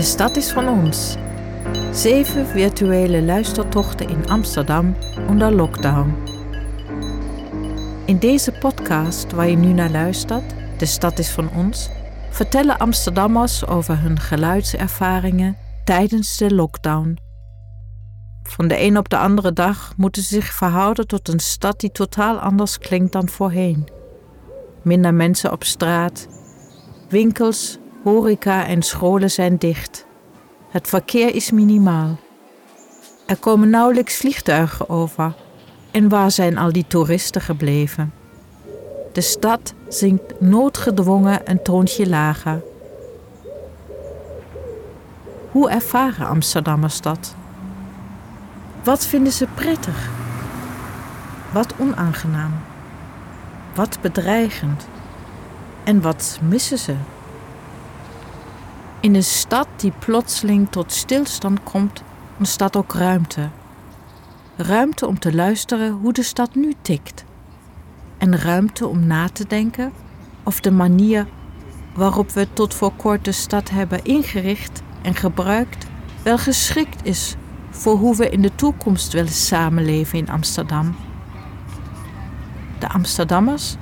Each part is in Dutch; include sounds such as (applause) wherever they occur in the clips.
De stad is van ons. Zeven virtuele luistertochten in Amsterdam onder lockdown. In deze podcast waar je nu naar luistert, De stad is van ons, vertellen Amsterdammers over hun geluidservaringen tijdens de lockdown. Van de een op de andere dag moeten ze zich verhouden tot een stad die totaal anders klinkt dan voorheen. Minder mensen op straat, winkels, horeca en scholen zijn dicht. Het verkeer is minimaal. Er komen nauwelijks vliegtuigen over. En waar zijn al die toeristen gebleven? De stad zinkt noodgedwongen een toontje lager. Hoe ervaren Amsterdammers dat? Wat vinden ze prettig? Wat onaangenaam? Wat bedreigend? En wat missen ze? In een stad die plotseling tot stilstand komt, ontstaat ook ruimte. Ruimte om te luisteren hoe de stad nu tikt. En ruimte om na te denken of de manier waarop we tot voor kort de stad hebben ingericht en gebruikt wel geschikt is voor hoe we in de toekomst willen samenleven in Amsterdam. De Amsterdammers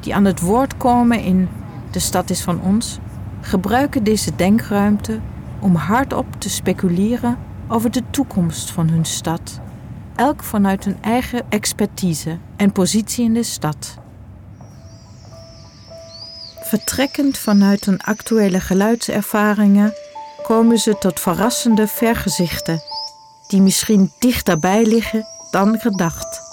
die aan het woord komen in De stad is van ons, gebruiken deze denkruimte om hardop te speculeren over de toekomst van hun stad, elk vanuit hun eigen expertise en positie in de stad. Vertrekkend vanuit hun actuele geluidservaringen komen ze tot verrassende vergezichten die misschien dichterbij liggen dan gedacht.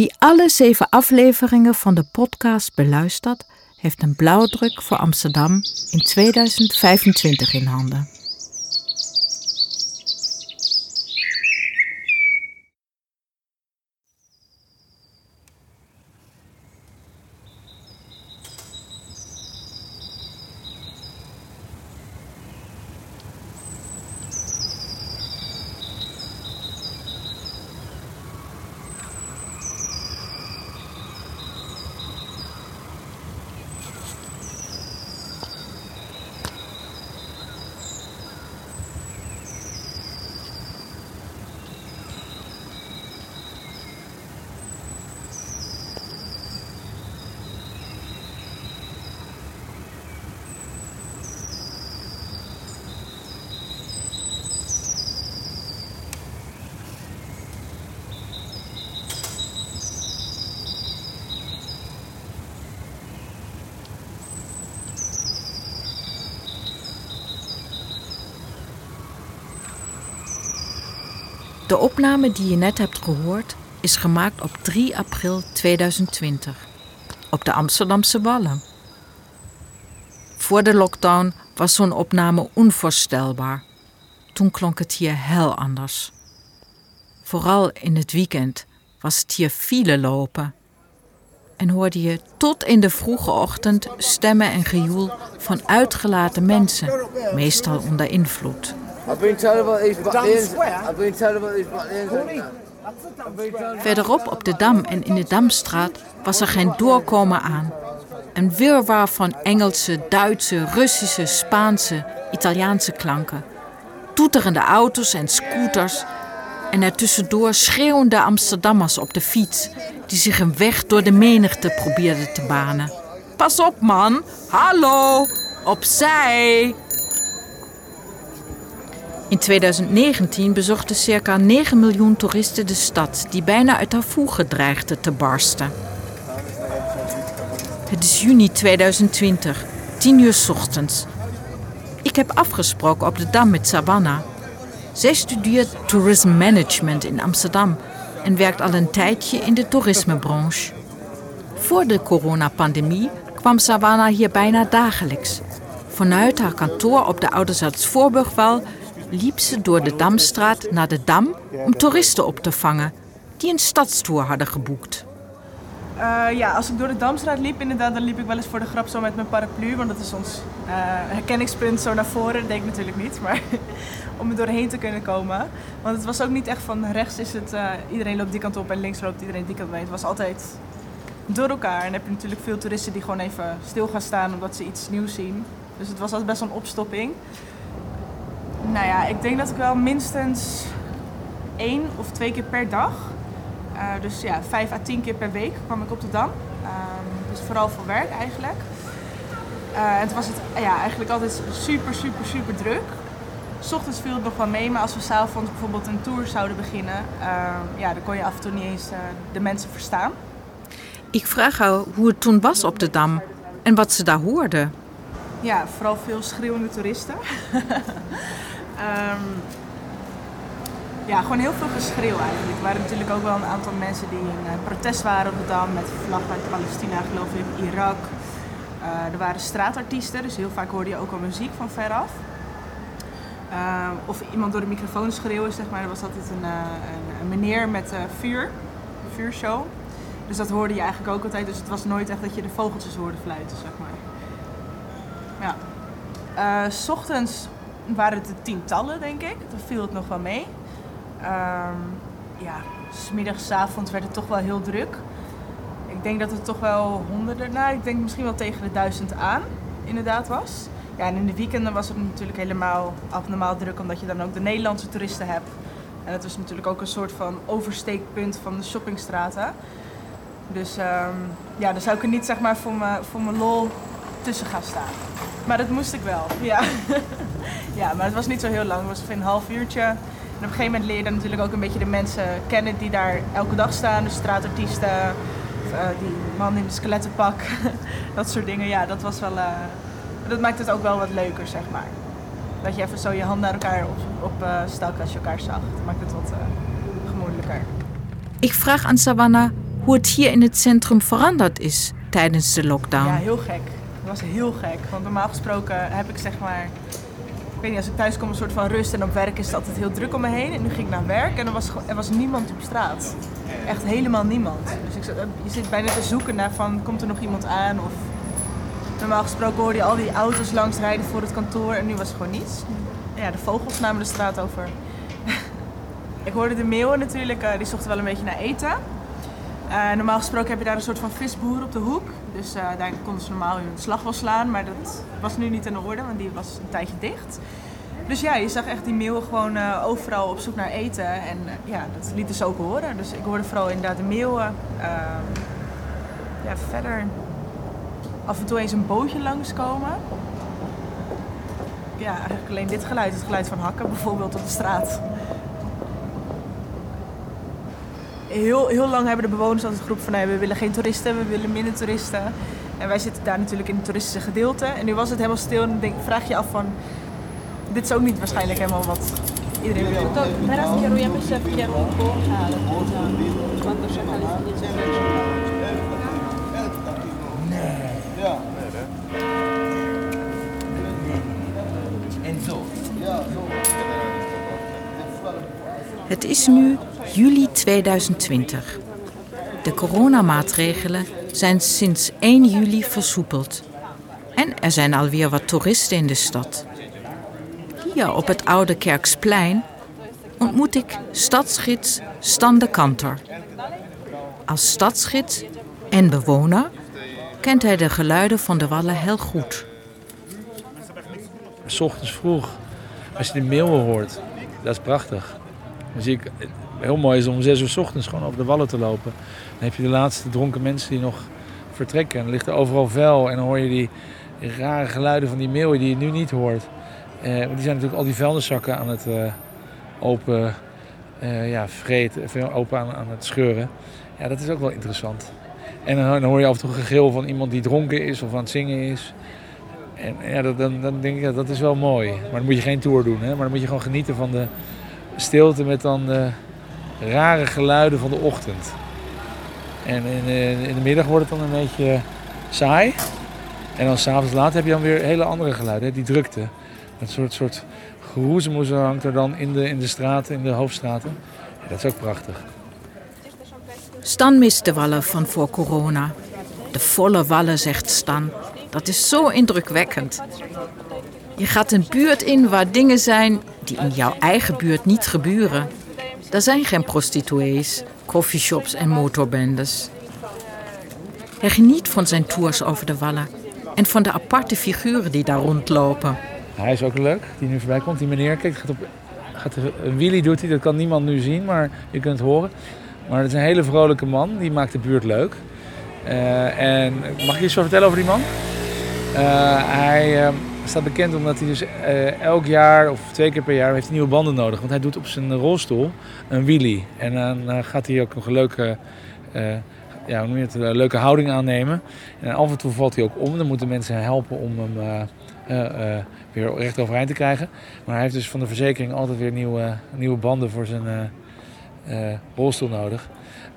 Wie alle zeven afleveringen van de podcast beluistert, heeft een blauwdruk voor Amsterdam in 2025 in handen. De opname die je net hebt gehoord is gemaakt op 3 april 2020 op de Amsterdamse Wallen. Voor de lockdown was zo'n opname onvoorstelbaar. Toen klonk het hier heel anders. Vooral in het weekend was het hier file lopen. En hoorde je tot in de vroege ochtend stemmen en gejoel van uitgelaten mensen, meestal onder invloed. Verderop op de Dam en in de Damstraat was er geen doorkomen aan. Een wirwar van Engelse, Duitse, Russische, Spaanse, Italiaanse klanken. Toeterende auto's en scooters. En ertussendoor schreeuwende Amsterdammers op de fiets... die zich een weg door de menigte probeerden te banen. Pas op, man! Hallo! Opzij! In 2019 bezochten circa 9 miljoen toeristen de stad, die bijna uit haar voegen dreigde te barsten. Het is juni 2020, 10 uur ochtends. Ik heb afgesproken op de Dam met Savannah. Zij studeert tourism management in Amsterdam en werkt al een tijdje in de toerismebranche. Voor de coronapandemie kwam Savannah hier bijna dagelijks. Vanuit haar kantoor op de Ouderzaads Voorburgwal liep ze door de Damstraat naar de Dam om toeristen op te vangen die een stadstour hadden geboekt. Uh, ja, als ik door de Damstraat liep, inderdaad, dan liep ik wel eens voor de grap zo met mijn paraplu. Want dat is ons uh, herkenningspunt zo naar voren. Dat ik natuurlijk niet, (laughs) maar om er doorheen te kunnen komen. Want het was ook niet echt van rechts is het, uh, iedereen loopt die kant op en links loopt iedereen die kant mee. Het was altijd door elkaar. En dan heb je natuurlijk veel toeristen die gewoon even stil gaan staan omdat ze iets nieuws zien. Dus het was altijd best wel een opstopping. Nou ja, ik denk dat ik wel minstens één of twee keer per dag, uh, dus ja, vijf à tien keer per week kwam ik op de Dam. Um, dus vooral voor werk eigenlijk. Uh, het was het ja, eigenlijk altijd super, super, super druk. S ochtends viel het nog wel mee, maar als we s'avonds bijvoorbeeld een tour zouden beginnen, uh, ja, dan kon je af en toe niet eens uh, de mensen verstaan. Ik vraag haar hoe het toen was op de Dam en wat ze daar hoorden. Ja, vooral veel schreeuwende toeristen. (laughs) um, ja, gewoon heel veel geschreeuw eigenlijk. Er waren natuurlijk ook wel een aantal mensen die in uh, protest waren op de Dam met vlaggen uit Palestina, geloof ik, Irak. Uh, er waren straatartiesten, dus heel vaak hoorde je ook al muziek van veraf. Uh, of iemand door de microfoon schreeuwen, zeg maar. Er was altijd een, een, een meneer met vuur, een vuurshow. Dus dat hoorde je eigenlijk ook altijd. Dus het was nooit echt dat je de vogeltjes hoorde fluiten, zeg maar. Ja. S ochtends waren het de tientallen, denk ik. Dan viel het nog wel mee. Um, ja, smiddags, avonds werd het toch wel heel druk. Ik denk dat het toch wel honderden, nou ik denk misschien wel tegen de duizend aan inderdaad was. Ja, en in de weekenden was het natuurlijk helemaal abnormaal druk, omdat je dan ook de Nederlandse toeristen hebt. En dat was natuurlijk ook een soort van oversteekpunt van de shoppingstraten. Dus um, ja, daar zou ik er niet zeg maar voor mijn, voor mijn lol tussen gaan staan. Maar dat moest ik wel, ja. (laughs) ja, maar het was niet zo heel lang. Het was een half uurtje. En op een gegeven moment leer je dan natuurlijk ook een beetje de mensen kennen die daar elke dag staan. Dus straatartiesten, uh, die man in de skelettenpak, (laughs) dat soort dingen. Ja, dat was wel... Uh, dat maakt het ook wel wat leuker, zeg maar. Dat je even zo je hand naar elkaar op, op uh, stak als je elkaar zag. Dat maakt het wat gemoedelijker. Ik vraag aan Savannah hoe het hier in het centrum veranderd is tijdens de lockdown. Ja, heel gek. Het was heel gek. Want normaal gesproken heb ik zeg maar... Ik weet niet, als ik thuis kom een soort van rust en op werk is het altijd heel druk om me heen. En nu ging ik naar werk en er was, er was niemand op straat. Echt helemaal niemand. Dus ik, je zit bijna te zoeken naar van, komt er nog iemand aan? Of normaal gesproken hoorde je al die auto's langs rijden voor het kantoor en nu was er gewoon niets. Ja, de vogels namen de straat over. (laughs) ik hoorde de meeuwen natuurlijk, die zochten wel een beetje naar eten. Uh, normaal gesproken heb je daar een soort van visboer op de hoek. Dus uh, daar konden ze normaal hun slag wel slaan. Maar dat was nu niet in orde, want die was een tijdje dicht. Dus ja, je zag echt die meeuwen gewoon uh, overal op zoek naar eten. En ja, dat lieten ze ook horen. Dus ik hoorde vooral inderdaad de meeuwen. Ehm, ja, verder af en toe eens een bootje langskomen. Ja, eigenlijk alleen dit geluid. Het geluid van hakken bijvoorbeeld op de straat. Heel, heel lang hebben de bewoners altijd geroepen van nee, we willen geen toeristen, we willen minder toeristen. En wij zitten daar natuurlijk in het toeristische gedeelte. En nu was het helemaal stil en dan denk, vraag je af van, dit is ook niet waarschijnlijk helemaal wat iedereen wil. En zo. Ja, zo. Het is nu juli 2020. De coronamaatregelen zijn sinds 1 juli versoepeld. En er zijn alweer wat toeristen in de stad. Hier op het Oude Kerksplein ontmoet ik stadsgids Stan de Kanter. Als stadsgids en bewoner kent hij de geluiden van de wallen heel goed. S ochtends vroeg, als je de meeuwen hoort, dat is prachtig. Dan zie ik heel mooi is om zes uur s ochtends gewoon over de wallen te lopen. Dan heb je de laatste dronken mensen die nog vertrekken. En dan ligt er overal vuil en dan hoor je die rare geluiden van die meeuwen die je nu niet hoort. Eh, die zijn natuurlijk al die vuilniszakken aan het uh, open, uh, ja, vreten, open aan, het scheuren. Ja, dat is ook wel interessant. En dan, hoor je af en toe gegil van iemand die dronken is of aan het zingen is. En ja, dan, dan denk ik, dat is wel mooi. Maar dan moet je geen tour doen, hè? maar dan moet je gewoon genieten van de stilte met dan rare geluiden van de ochtend. En in, eh, in de middag wordt het dan een beetje saai. En dan s'avonds laat heb je dan weer hele andere geluiden, die drukte. Een soort, soort geroezemoes hangt er dan in de, in de straten, in de hoofdstraten. Dat is ook prachtig. Stan mist de wallen van voor corona. De volle wallen, zegt Stan. Dat is zo indrukwekkend. Je gaat een buurt in waar dingen zijn die in jouw eigen buurt niet gebeuren. Er zijn geen prostituees, coffeeshops en motorbendes. Hij geniet van zijn tours over de wallen en van de aparte figuren die daar rondlopen. Hij is ook leuk, die nu voorbij komt. Die meneer, kijk, gaat op, gaat een wheelie doet hij. Dat kan niemand nu zien, maar je kunt het horen. Maar het is een hele vrolijke man, die maakt de buurt leuk. Uh, en mag ik iets zo vertellen over die man? Uh, hij uh, staat bekend omdat hij dus elk jaar of twee keer per jaar heeft nieuwe banden nodig. Want hij doet op zijn rolstoel een wheelie. En dan gaat hij ook een leuke ja, je het, een leuke houding aannemen. En af en toe valt hij ook om. Dan moeten mensen helpen om hem weer recht overeind te krijgen. Maar hij heeft dus van de verzekering altijd weer nieuwe, nieuwe banden voor zijn rolstoel nodig.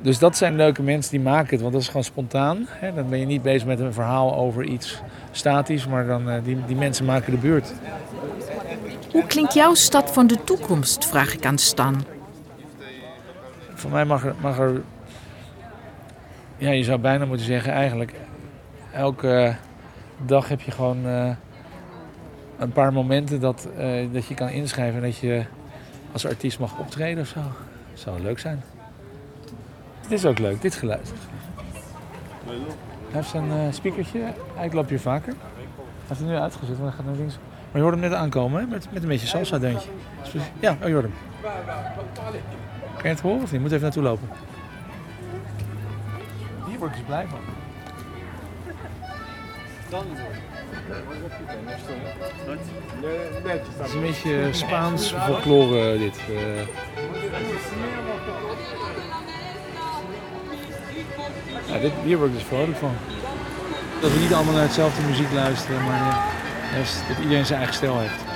Dus dat zijn leuke mensen die maken het, want dat is gewoon spontaan. Hè? Dan ben je niet bezig met een verhaal over iets statisch, maar dan, die, die mensen maken de buurt. Hoe klinkt jouw stad van de toekomst, vraag ik aan Stan. Voor mij mag er, mag er ja, je zou bijna moeten zeggen, eigenlijk elke dag heb je gewoon uh, een paar momenten dat, uh, dat je kan inschrijven en dat je als artiest mag optreden of zo. Dat zou leuk zijn. Dit is ook leuk, dit geluid. Hij heeft zijn uh, speakertje, eigenlijk loop je vaker. Hij heeft het nu uitgezet, want hij gaat naar links. Maar je hoort hem net aankomen? Met, met een beetje salsa deuntje. Ja, oh, je hoort hem. Kan je het horen of? Je moet even naartoe lopen word ik dus blij van. Dan Het is een beetje Spaans folklore dit. Uh. Dit. Hier word ik dus vrolijk van. Dat we niet allemaal naar hetzelfde muziek luisteren, maar ja, dat iedereen zijn eigen stijl heeft.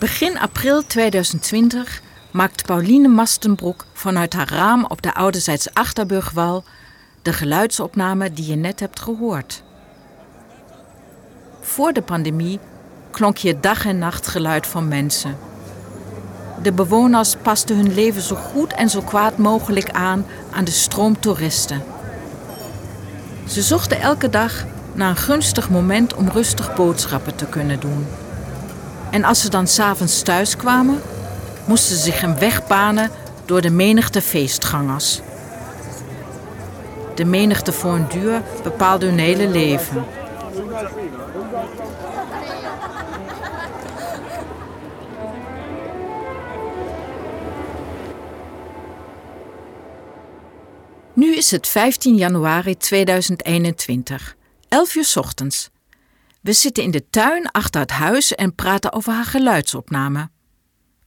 Begin april 2020 maakt Pauline Mastenbroek vanuit haar raam op de Oudezijds Achterburgwal de geluidsopname die je net hebt gehoord. Voor de pandemie klonk je dag en nacht geluid van mensen. De bewoners pasten hun leven zo goed en zo kwaad mogelijk aan aan de stroom toeristen. Ze zochten elke dag naar een gunstig moment om rustig boodschappen te kunnen doen. En als ze dan s'avonds thuis kwamen, moesten ze zich een weg banen door de menigte feestgangers. De menigte voor een duur bepaalde hun hele leven. Nu is het 15 januari 2021, 11 uur ochtends. We zitten in de tuin achter het huis en praten over haar geluidsopname.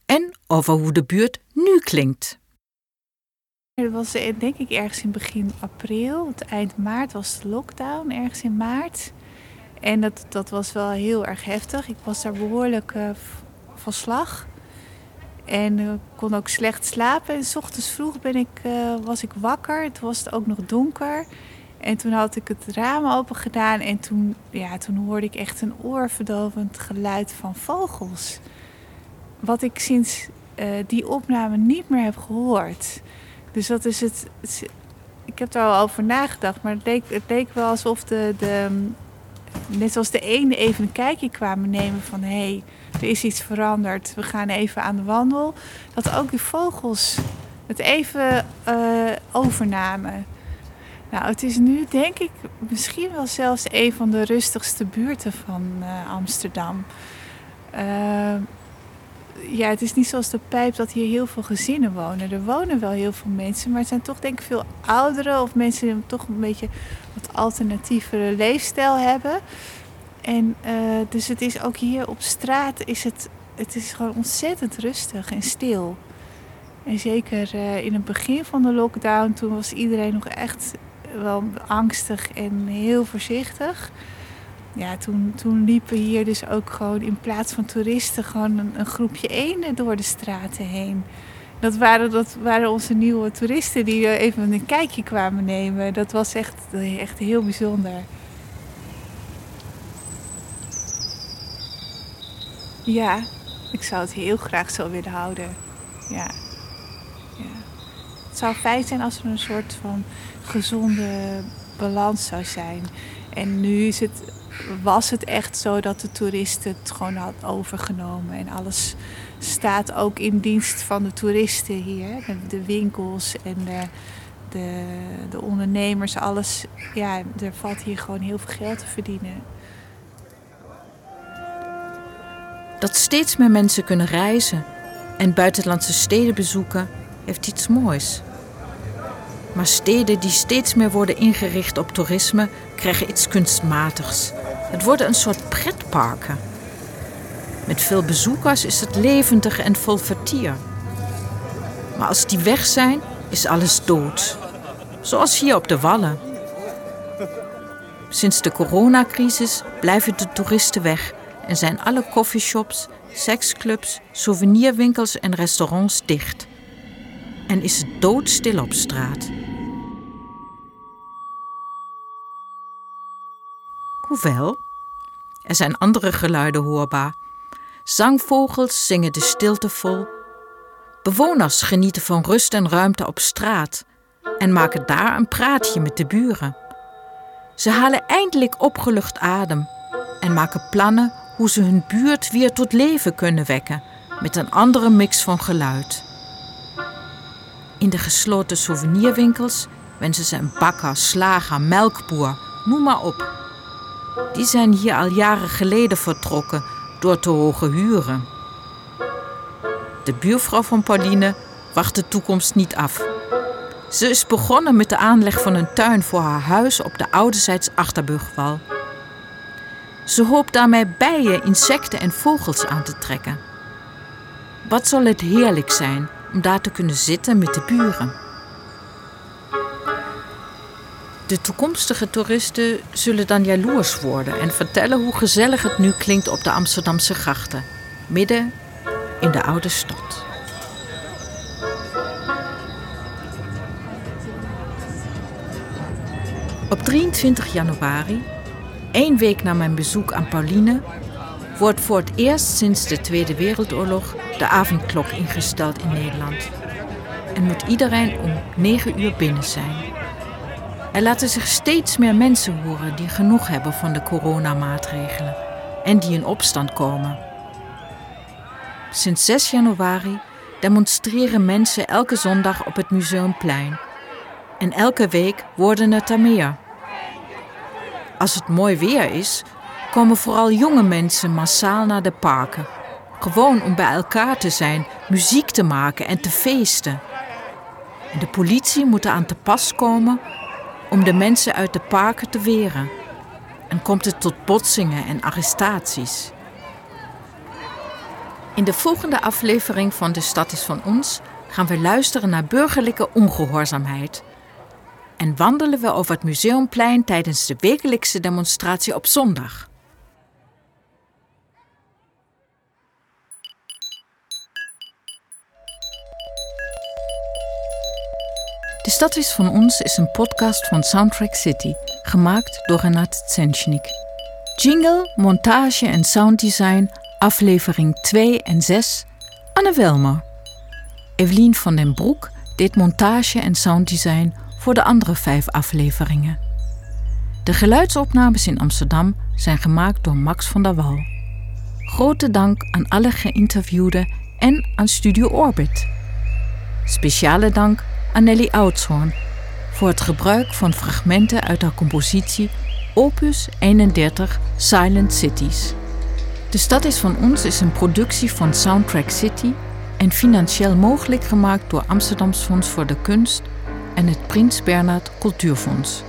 En over hoe de buurt nu klinkt. Het was eh, denk ik ergens in begin april, het eind maart was de lockdown, ergens in maart. En dat, dat was wel heel erg heftig. Ik was daar behoorlijk uh, van slag. En uh, kon ook slecht slapen. En s ochtends vroeg ben ik, was ik wakker. Toen was het ook nog donker. En toen had ik het raam open gedaan en toen, ja, toen hoorde ik echt een oorverdovend geluid van vogels. Wat ik sinds uh, die opname niet meer heb gehoord. Dus dat is het. ik heb daar al over nagedacht, maar het leek, het leek wel alsof de, de. Net zoals de ene even een kijkje kwamen nemen van hé, hey, er is iets veranderd, we gaan even aan de wandel. Dat ook die vogels het even uh, overnamen. Nou, het is nu denk ik misschien wel zelfs een van de rustigste buurten van uh, Amsterdam. Uh, ja, het is niet zoals de pijp dat hier heel veel gezinnen wonen. Er wonen wel heel veel mensen, maar het zijn toch denk ik veel ouderen of mensen die toch een beetje wat alternatievere leefstijl hebben. En uh, dus het is ook hier op straat is het, het is gewoon ontzettend rustig en stil. En zeker in het begin van de lockdown, toen was iedereen nog echt wel angstig en heel voorzichtig. Ja, toen, toen liepen hier dus ook gewoon in plaats van toeristen gewoon een, een groepje eenden door de straten heen. Dat waren, dat waren onze nieuwe toeristen die even een kijkje kwamen nemen. Dat was echt, echt heel bijzonder. Ja, ik zou het heel graag zo willen houden. Ja. Het zou fijn zijn als er een soort van gezonde balans zou zijn. En nu is het, was het echt zo dat de toeristen het gewoon had overgenomen. En alles staat ook in dienst van de toeristen hier. De, de winkels en de, de, de ondernemers, alles. Ja, er valt hier gewoon heel veel geld te verdienen. Dat steeds meer mensen kunnen reizen en buitenlandse steden bezoeken, heeft iets moois. Maar steden die steeds meer worden ingericht op toerisme, krijgen iets kunstmatigs. Het worden een soort pretparken. Met veel bezoekers is het levendig en vol vertier. Maar als die weg zijn, is alles dood. Zoals hier op de Wallen. Sinds de coronacrisis blijven de toeristen weg en zijn alle coffeeshops, seksclubs, souvenirwinkels en restaurants dicht. En is het doodstil op straat. Hoewel, er zijn andere geluiden hoorbaar. Zangvogels zingen de stilte vol. Bewoners genieten van rust en ruimte op straat en maken daar een praatje met de buren. Ze halen eindelijk opgelucht adem en maken plannen hoe ze hun buurt weer tot leven kunnen wekken met een andere mix van geluid. In de gesloten souvenirwinkels wensen ze een bakker, slager, melkboer, noem maar op. Die zijn hier al jaren geleden vertrokken door te hoge huren. De buurvrouw van Pauline wacht de toekomst niet af. Ze is begonnen met de aanleg van een tuin voor haar huis op de ouderzijds Achterburgwal. Ze hoopt daarmee bijen, insecten en vogels aan te trekken. Wat zal het heerlijk zijn om daar te kunnen zitten met de buren. De toekomstige toeristen zullen dan jaloers worden en vertellen hoe gezellig het nu klinkt op de Amsterdamse grachten, midden in de oude stad. Op 23 januari, één week na mijn bezoek aan Pauline, wordt voor het eerst sinds de Tweede Wereldoorlog de avondklok ingesteld in Nederland. En moet iedereen om 9 uur binnen zijn. Er laten zich steeds meer mensen horen die genoeg hebben van de coronamaatregelen en die in opstand komen. Sinds 6 januari demonstreren mensen elke zondag op het Museumplein. En elke week worden het er meer. Als het mooi weer is, komen vooral jonge mensen massaal naar de parken. Gewoon om bij elkaar te zijn, muziek te maken en te feesten. En de politie moet aan te pas komen om de mensen uit de parken te weren. En komt het tot botsingen en arrestaties. In de volgende aflevering van De Stad is van ons gaan we luisteren naar burgerlijke ongehoorzaamheid. En wandelen we over het museumplein tijdens de wekelijkse demonstratie op zondag. De Stad is van ons is een podcast van Soundtrack City, gemaakt door Renat Tsenchnik. Jingle, montage en sounddesign, aflevering 2 en 6, Anne Welmer. Evelien van den Broek deed montage en sounddesign voor de andere vijf afleveringen. De geluidsopnames in Amsterdam zijn gemaakt door Max van der Wal. Grote dank aan alle geïnterviewden en aan Studio Orbit. Speciale dank aan Nelly Oudshoorn voor het gebruik van fragmenten uit haar compositie Opus 31 Silent Cities. De Stad is van ons is een productie van Soundtrack City en financieel mogelijk gemaakt door Amsterdams Fonds voor de Kunst en het Prins Bernhard Cultuurfonds.